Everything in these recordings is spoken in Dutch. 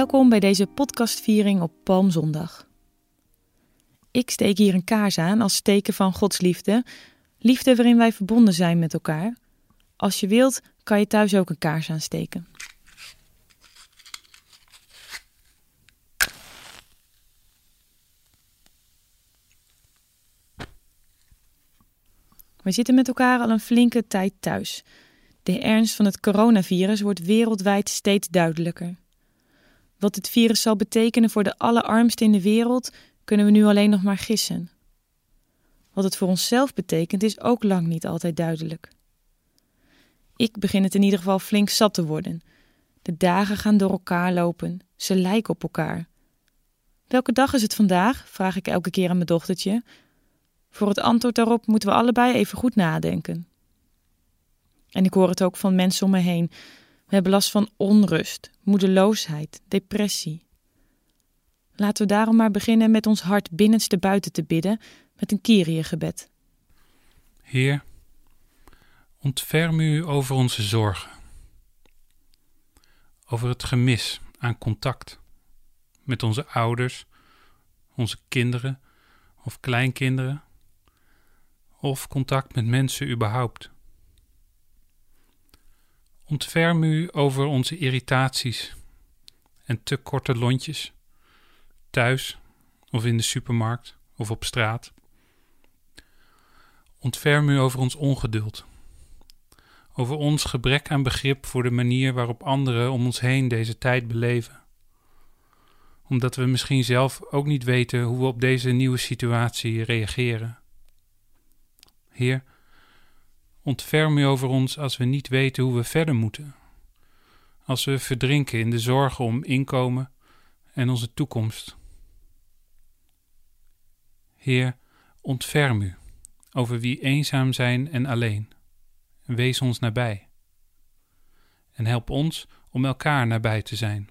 Welkom bij deze podcastviering op Palmzondag. Ik steek hier een kaars aan als teken van Gods liefde, liefde waarin wij verbonden zijn met elkaar. Als je wilt, kan je thuis ook een kaars aansteken. We zitten met elkaar al een flinke tijd thuis. De ernst van het coronavirus wordt wereldwijd steeds duidelijker. Wat het virus zal betekenen voor de allerarmsten in de wereld, kunnen we nu alleen nog maar gissen. Wat het voor onszelf betekent, is ook lang niet altijd duidelijk. Ik begin het in ieder geval flink zat te worden. De dagen gaan door elkaar lopen, ze lijken op elkaar. Welke dag is het vandaag? vraag ik elke keer aan mijn dochtertje. Voor het antwoord daarop moeten we allebei even goed nadenken. En ik hoor het ook van mensen om me heen. We hebben last van onrust, moedeloosheid, depressie. Laten we daarom maar beginnen met ons hart binnenste buiten te bidden met een Kyrie-gebed. Heer, ontferm u over onze zorgen, over het gemis aan contact met onze ouders, onze kinderen of kleinkinderen, of contact met mensen überhaupt. Ontferm u over onze irritaties en te korte lontjes, thuis of in de supermarkt of op straat. Ontferm u over ons ongeduld, over ons gebrek aan begrip voor de manier waarop anderen om ons heen deze tijd beleven. Omdat we misschien zelf ook niet weten hoe we op deze nieuwe situatie reageren. Heer, Ontferm u over ons als we niet weten hoe we verder moeten. Als we verdrinken in de zorgen om inkomen en onze toekomst. Heer, ontferm u over wie eenzaam zijn en alleen. wees ons nabij. En help ons om elkaar nabij te zijn.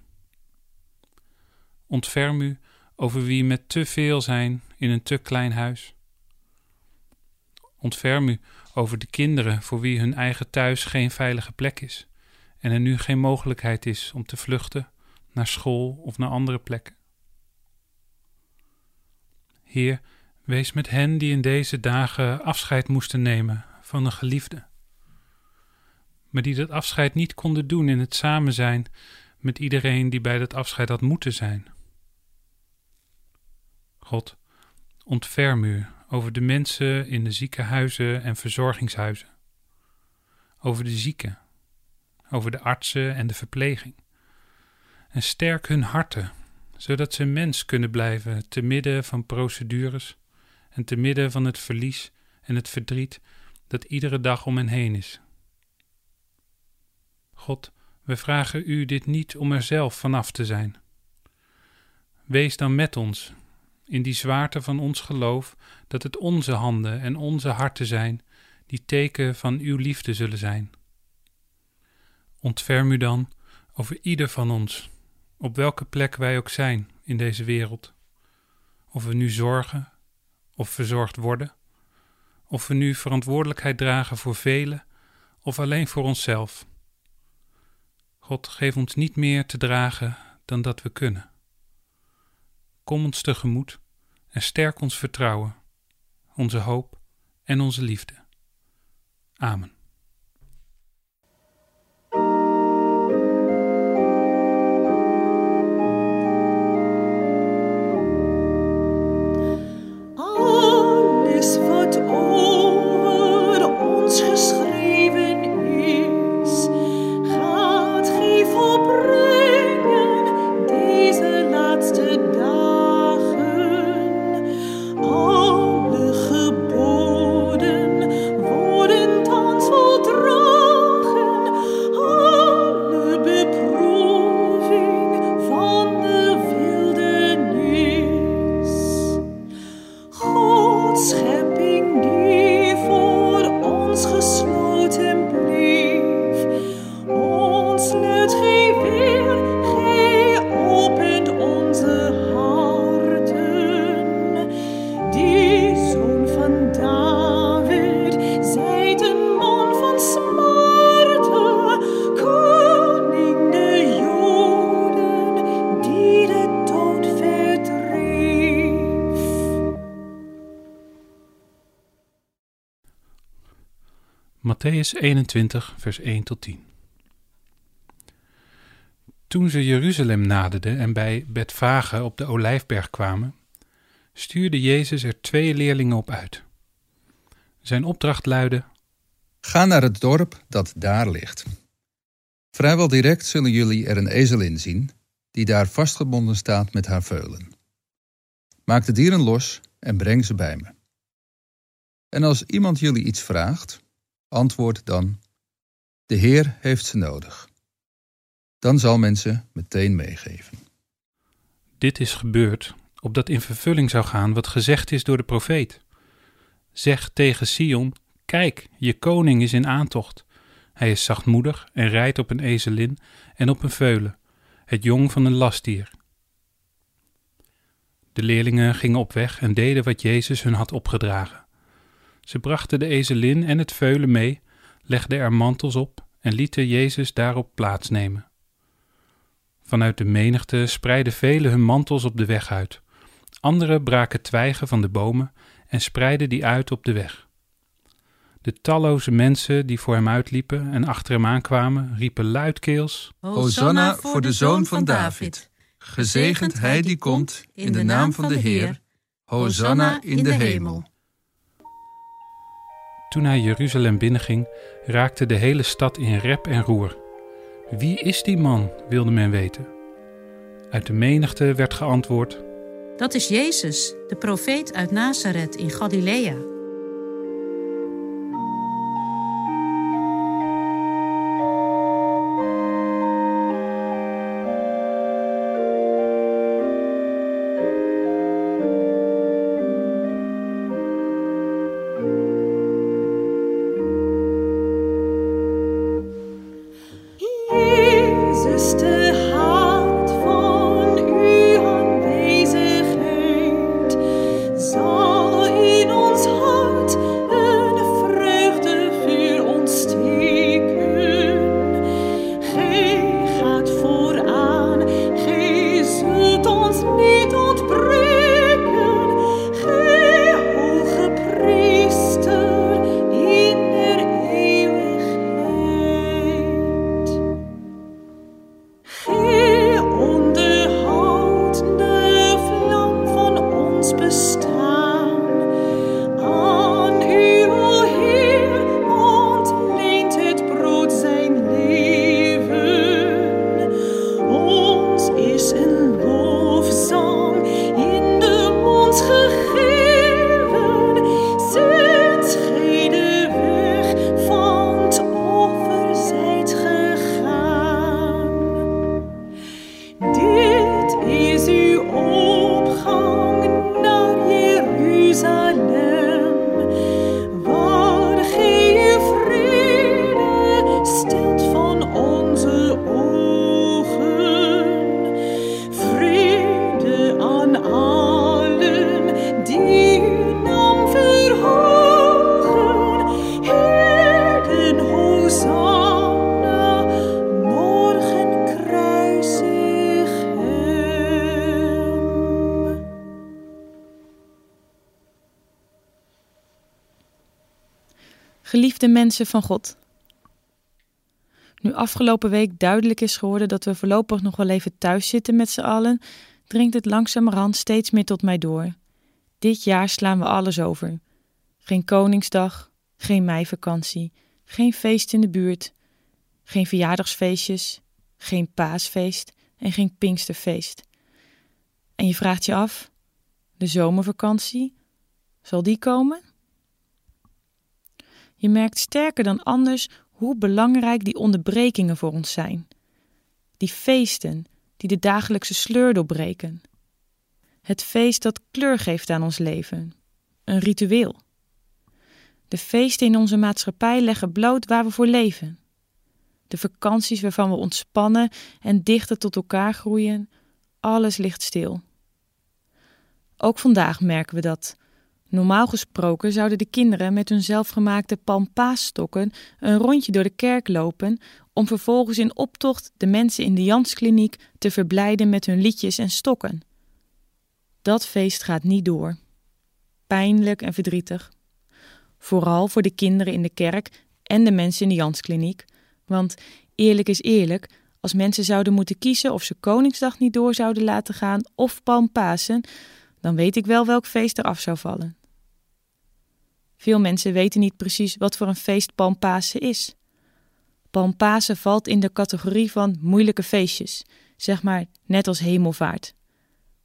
Ontferm u over wie met te veel zijn in een te klein huis. Ontferm u over de kinderen voor wie hun eigen thuis geen veilige plek is en er nu geen mogelijkheid is om te vluchten naar school of naar andere plekken. Heer, wees met hen die in deze dagen afscheid moesten nemen van een geliefde, maar die dat afscheid niet konden doen in het samen zijn met iedereen die bij dat afscheid had moeten zijn. God, ontferm u over de mensen in de ziekenhuizen en verzorgingshuizen, over de zieken, over de artsen en de verpleging. En sterk hun harten, zodat ze mens kunnen blijven te midden van procedures en te midden van het verlies en het verdriet dat iedere dag om hen heen is. God, we vragen u dit niet om er zelf vanaf te zijn. Wees dan met ons in die zwaarte van ons geloof, dat het onze handen en onze harten zijn die teken van uw liefde zullen zijn. Ontferm u dan over ieder van ons, op welke plek wij ook zijn in deze wereld. Of we nu zorgen of verzorgd worden, of we nu verantwoordelijkheid dragen voor velen of alleen voor onszelf. God, geef ons niet meer te dragen dan dat we kunnen. Kom ons tegemoet en sterk ons vertrouwen, onze hoop en onze liefde. Amen. Matthäus 21, vers 1 tot 10. Toen ze Jeruzalem naderden en bij Betfage op de Olijfberg kwamen, stuurde Jezus er twee leerlingen op uit. Zijn opdracht luidde: Ga naar het dorp dat daar ligt. Vrijwel direct zullen jullie er een ezelin zien, die daar vastgebonden staat met haar veulen. Maak de dieren los en breng ze bij me. En als iemand jullie iets vraagt, antwoord dan: De Heer heeft ze nodig. Dan zal men ze meteen meegeven. Dit is gebeurd opdat in vervulling zou gaan wat gezegd is door de profeet. Zeg tegen Sion: Kijk, je koning is in aantocht. Hij is zachtmoedig en rijdt op een ezelin en op een veulen, het jong van een lastdier. De leerlingen gingen op weg en deden wat Jezus hun had opgedragen. Ze brachten de ezelin en het veulen mee, legden er mantels op en lieten Jezus daarop plaatsnemen. Vanuit de menigte spreidden velen hun mantels op de weg uit. Anderen braken twijgen van de bomen en spreidden die uit op de weg. De talloze mensen die voor hem uitliepen en achter hem aankwamen, riepen luidkeels: Hosanna voor de zoon van David. Gezegend hij die komt in de naam van de Heer. Hosanna in de hemel. Toen hij Jeruzalem binnenging, raakte de hele stad in rep en roer. Wie is die man? wilde men weten. Uit de menigte werd geantwoord: Dat is Jezus, de profeet uit Nazareth in Galilea. Van God. Nu afgelopen week duidelijk is geworden dat we voorlopig nog wel even thuis zitten met z'n allen, dringt het langzamerhand steeds meer tot mij door. Dit jaar slaan we alles over. Geen Koningsdag, geen meivakantie, geen feest in de buurt, geen verjaardagsfeestjes, geen paasfeest en geen pinksterfeest. En je vraagt je af, de zomervakantie, zal die komen? Je merkt sterker dan anders hoe belangrijk die onderbrekingen voor ons zijn. Die feesten die de dagelijkse sleur doorbreken. Het feest dat kleur geeft aan ons leven. Een ritueel. De feesten in onze maatschappij leggen bloot waar we voor leven. De vakanties waarvan we ontspannen en dichter tot elkaar groeien, alles ligt stil. Ook vandaag merken we dat. Normaal gesproken zouden de kinderen met hun zelfgemaakte palmpaasstokken een rondje door de kerk lopen om vervolgens in optocht de mensen in de Janskliniek te verblijden met hun liedjes en stokken. Dat feest gaat niet door. Pijnlijk en verdrietig. Vooral voor de kinderen in de kerk en de mensen in de Janskliniek. Want eerlijk is eerlijk, als mensen zouden moeten kiezen of ze Koningsdag niet door zouden laten gaan of Palmpasen, dan weet ik wel welk feest er af zou vallen. Veel mensen weten niet precies wat voor een feest Palmpasen is. Palmpasen valt in de categorie van moeilijke feestjes, zeg maar net als hemelvaart.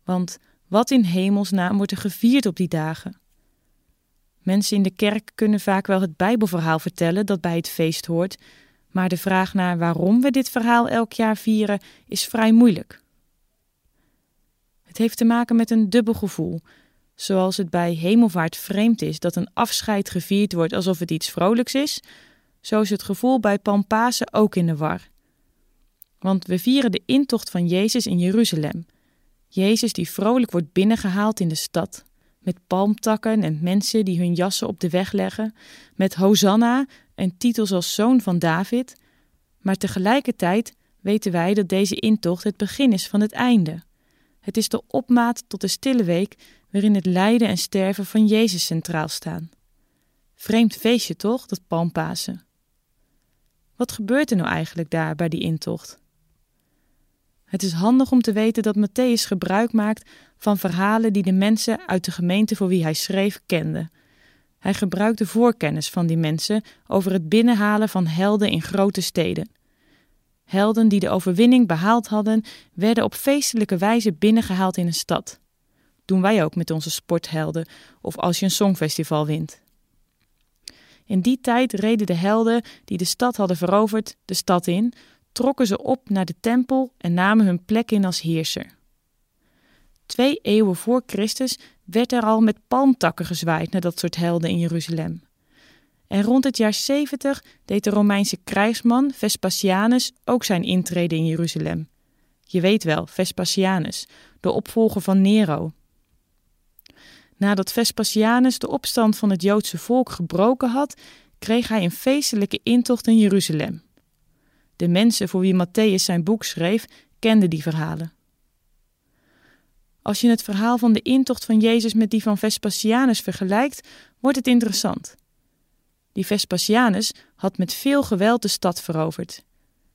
Want wat in hemelsnaam wordt er gevierd op die dagen? Mensen in de kerk kunnen vaak wel het Bijbelverhaal vertellen dat bij het feest hoort, maar de vraag naar waarom we dit verhaal elk jaar vieren is vrij moeilijk. Het heeft te maken met een dubbel gevoel. Zoals het bij hemelvaart vreemd is dat een afscheid gevierd wordt alsof het iets vrolijks is, zo is het gevoel bij Pampasen ook in de war. Want we vieren de intocht van Jezus in Jeruzalem. Jezus die vrolijk wordt binnengehaald in de stad, met palmtakken en mensen die hun jassen op de weg leggen, met Hosanna en titels als zoon van David. Maar tegelijkertijd weten wij dat deze intocht het begin is van het einde. Het is de opmaat tot de stille week waarin het lijden en sterven van Jezus centraal staan. Vreemd feestje toch, dat Palmpasen? Wat gebeurt er nou eigenlijk daar bij die intocht? Het is handig om te weten dat Matthäus gebruik maakt van verhalen die de mensen uit de gemeente voor wie hij schreef kenden. Hij gebruikte voorkennis van die mensen over het binnenhalen van helden in grote steden. Helden die de overwinning behaald hadden, werden op feestelijke wijze binnengehaald in een stad. Doen wij ook met onze sporthelden of als je een songfestival wint. In die tijd reden de helden die de stad hadden veroverd de stad in, trokken ze op naar de tempel en namen hun plek in als heerser. Twee eeuwen voor Christus werd er al met palmtakken gezwaaid naar dat soort helden in Jeruzalem. En rond het jaar 70 deed de Romeinse krijgsman Vespasianus ook zijn intrede in Jeruzalem. Je weet wel, Vespasianus, de opvolger van Nero. Nadat Vespasianus de opstand van het Joodse volk gebroken had, kreeg hij een feestelijke intocht in Jeruzalem. De mensen voor wie Matthäus zijn boek schreef, kenden die verhalen. Als je het verhaal van de intocht van Jezus met die van Vespasianus vergelijkt, wordt het interessant. Die Vespasianus had met veel geweld de stad veroverd.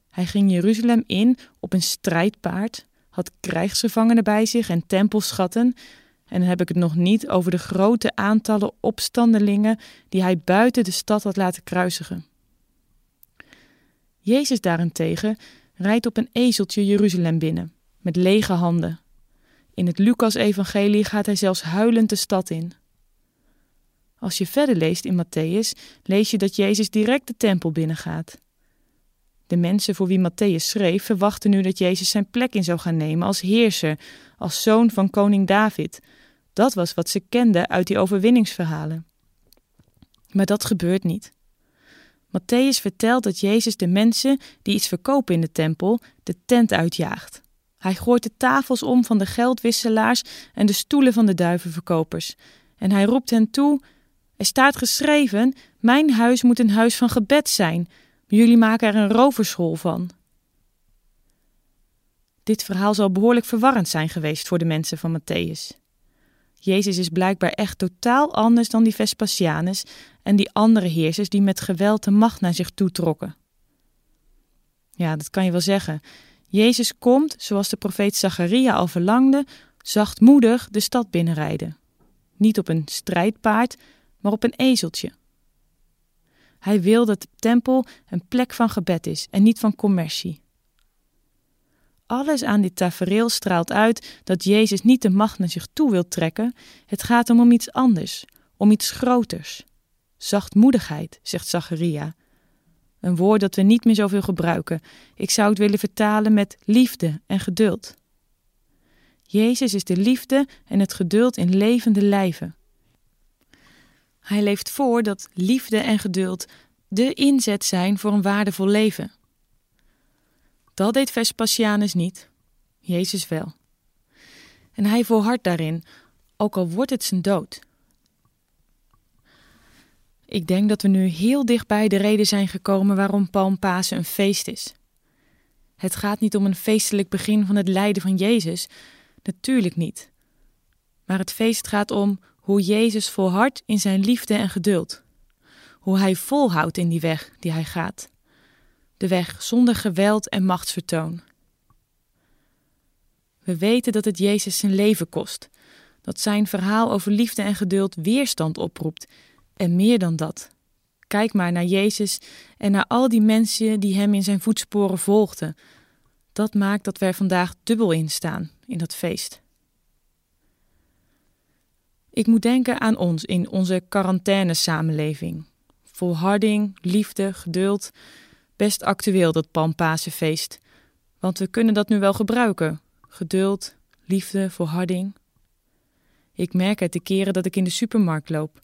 Hij ging Jeruzalem in op een strijdpaard, had krijgsgevangenen bij zich en tempelschatten, en dan heb ik het nog niet over de grote aantallen opstandelingen die hij buiten de stad had laten kruisigen. Jezus daarentegen rijdt op een ezeltje Jeruzalem binnen, met lege handen. In het Lucas-evangelie gaat hij zelfs huilend de stad in. Als je verder leest in Matthäus, lees je dat Jezus direct de tempel binnengaat. De mensen voor wie Matthäus schreef verwachten nu dat Jezus zijn plek in zou gaan nemen als heerser, als zoon van koning David. Dat was wat ze kenden uit die overwinningsverhalen. Maar dat gebeurt niet. Matthäus vertelt dat Jezus de mensen die iets verkopen in de tempel de tent uitjaagt. Hij gooit de tafels om van de geldwisselaars en de stoelen van de duivenverkopers. En hij roept hen toe: Er staat geschreven: Mijn huis moet een huis van gebed zijn. Jullie maken er een roverschool van. Dit verhaal zal behoorlijk verwarrend zijn geweest voor de mensen van Matthäus. Jezus is blijkbaar echt totaal anders dan die Vespasianus en die andere heersers die met geweld de macht naar zich toetrokken. Ja, dat kan je wel zeggen. Jezus komt, zoals de profeet Zacharia al verlangde, zachtmoedig de stad binnenrijden. Niet op een strijdpaard, maar op een ezeltje. Hij wil dat de tempel een plek van gebed is en niet van commercie. Alles aan dit tafereel straalt uit dat Jezus niet de macht naar zich toe wil trekken. Het gaat hem om iets anders, om iets groters. Zachtmoedigheid, zegt Zacharia. Een woord dat we niet meer zoveel gebruiken. Ik zou het willen vertalen met liefde en geduld. Jezus is de liefde en het geduld in levende lijven. Hij leeft voor dat liefde en geduld de inzet zijn voor een waardevol leven. Dat deed Vespasianus niet, Jezus wel. En hij volhardt daarin, ook al wordt het zijn dood. Ik denk dat we nu heel dichtbij de reden zijn gekomen waarom Palmpasen een feest is. Het gaat niet om een feestelijk begin van het lijden van Jezus, natuurlijk niet. Maar het feest gaat om hoe Jezus volhardt in zijn liefde en geduld. hoe hij volhoudt in die weg die hij gaat. De weg zonder geweld en machtsvertoon. We weten dat het Jezus zijn leven kost, dat zijn verhaal over liefde en geduld weerstand oproept en meer dan dat. Kijk maar naar Jezus en naar al die mensen die hem in zijn voetsporen volgden. Dat maakt dat er vandaag dubbel in staan in dat feest. Ik moet denken aan ons in onze quarantaine-samenleving. Volharding, liefde, geduld. Best actueel dat Palmpasenfeest. Want we kunnen dat nu wel gebruiken. Geduld, liefde, volharding. Ik merk het de keren dat ik in de supermarkt loop.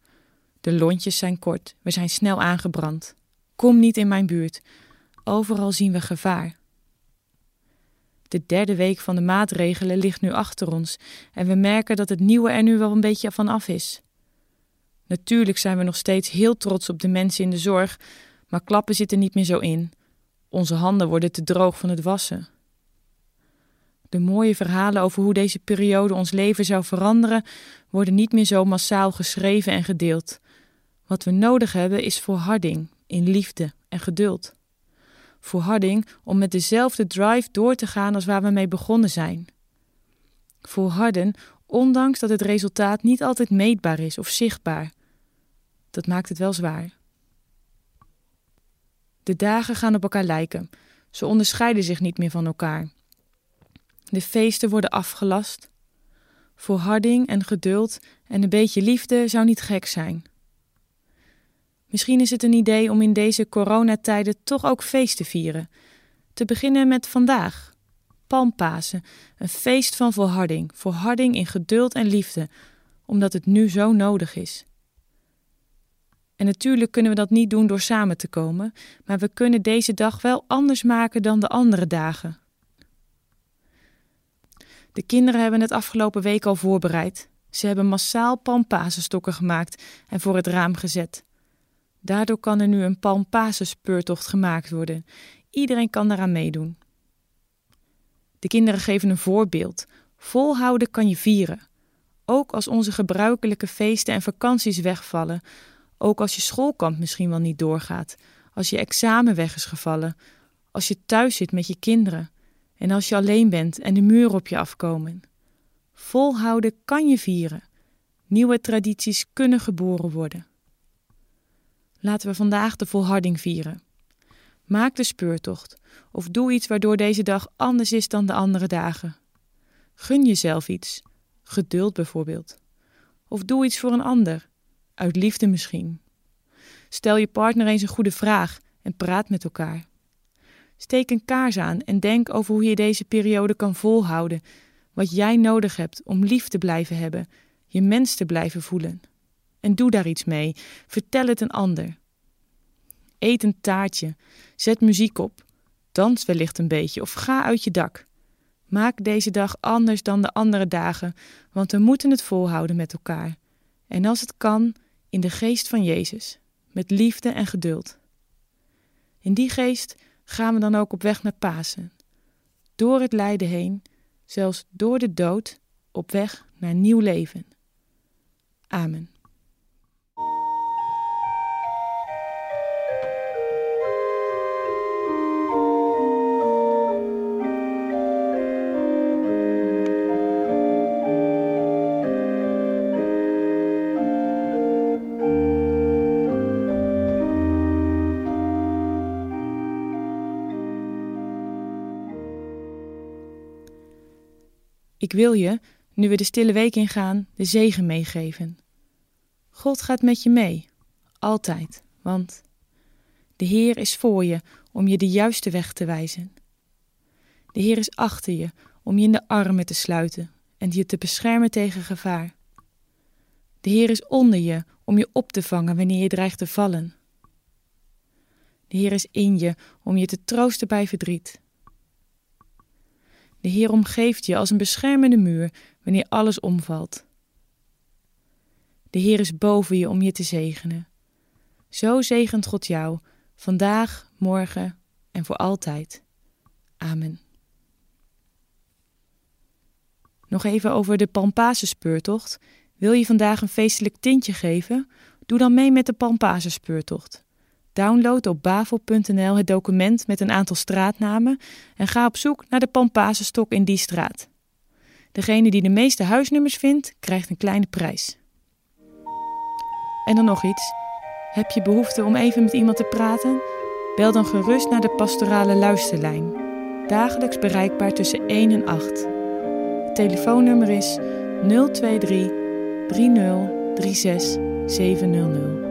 De lontjes zijn kort, we zijn snel aangebrand. Kom niet in mijn buurt. Overal zien we gevaar. De derde week van de maatregelen ligt nu achter ons en we merken dat het nieuwe er nu wel een beetje van af is. Natuurlijk zijn we nog steeds heel trots op de mensen in de zorg, maar klappen zitten niet meer zo in. Onze handen worden te droog van het wassen. De mooie verhalen over hoe deze periode ons leven zou veranderen, worden niet meer zo massaal geschreven en gedeeld. Wat we nodig hebben is volharding in liefde en geduld. Volharding om met dezelfde drive door te gaan als waar we mee begonnen zijn. Volharden, ondanks dat het resultaat niet altijd meetbaar is of zichtbaar. Dat maakt het wel zwaar. De dagen gaan op elkaar lijken. Ze onderscheiden zich niet meer van elkaar. De feesten worden afgelast. Volharding en geduld en een beetje liefde zou niet gek zijn. Misschien is het een idee om in deze coronatijden toch ook feest te vieren. Te beginnen met vandaag. Palmpasen, een feest van volharding, volharding in geduld en liefde, omdat het nu zo nodig is. En natuurlijk kunnen we dat niet doen door samen te komen, maar we kunnen deze dag wel anders maken dan de andere dagen. De kinderen hebben het afgelopen week al voorbereid. Ze hebben massaal palmpasenstokken gemaakt en voor het raam gezet. Daardoor kan er nu een palmpasenspeurtocht gemaakt worden. Iedereen kan daaraan meedoen. De kinderen geven een voorbeeld. Volhouden kan je vieren. Ook als onze gebruikelijke feesten en vakanties wegvallen. Ook als je schoolkamp misschien wel niet doorgaat. Als je examen weg is gevallen. Als je thuis zit met je kinderen. En als je alleen bent en de muren op je afkomen. Volhouden kan je vieren. Nieuwe tradities kunnen geboren worden. Laten we vandaag de volharding vieren. Maak de speurtocht of doe iets waardoor deze dag anders is dan de andere dagen. Gun jezelf iets, geduld bijvoorbeeld. Of doe iets voor een ander, uit liefde misschien. Stel je partner eens een goede vraag en praat met elkaar. Steek een kaars aan en denk over hoe je deze periode kan volhouden, wat jij nodig hebt om lief te blijven hebben, je mens te blijven voelen. En doe daar iets mee. Vertel het een ander. Eet een taartje. Zet muziek op. Dans wellicht een beetje of ga uit je dak. Maak deze dag anders dan de andere dagen, want we moeten het volhouden met elkaar. En als het kan, in de geest van Jezus, met liefde en geduld. In die geest gaan we dan ook op weg naar Pasen. Door het lijden heen, zelfs door de dood, op weg naar nieuw leven. Amen. Wil je, nu we de stille week ingaan, de zegen meegeven. God gaat met je mee, altijd, want de Heer is voor je om je de juiste weg te wijzen. De Heer is achter je om je in de armen te sluiten en je te beschermen tegen gevaar. De Heer is onder je om je op te vangen wanneer je dreigt te vallen. De Heer is in je om je te troosten bij verdriet. De Heer omgeeft je als een beschermende muur wanneer alles omvalt. De Heer is boven je om je te zegenen. Zo zegent God jou, vandaag, morgen en voor altijd. Amen. Nog even over de Pampase speurtocht. Wil je vandaag een feestelijk tintje geven? Doe dan mee met de Palmpazen speurtocht. Download op bavel.nl het document met een aantal straatnamen en ga op zoek naar de Palmpazenstok in die straat. Degene die de meeste huisnummers vindt, krijgt een kleine prijs. En dan nog iets. Heb je behoefte om even met iemand te praten? Bel dan gerust naar de pastorale luisterlijn. Dagelijks bereikbaar tussen 1 en 8. Het telefoonnummer is 023 30 36 700.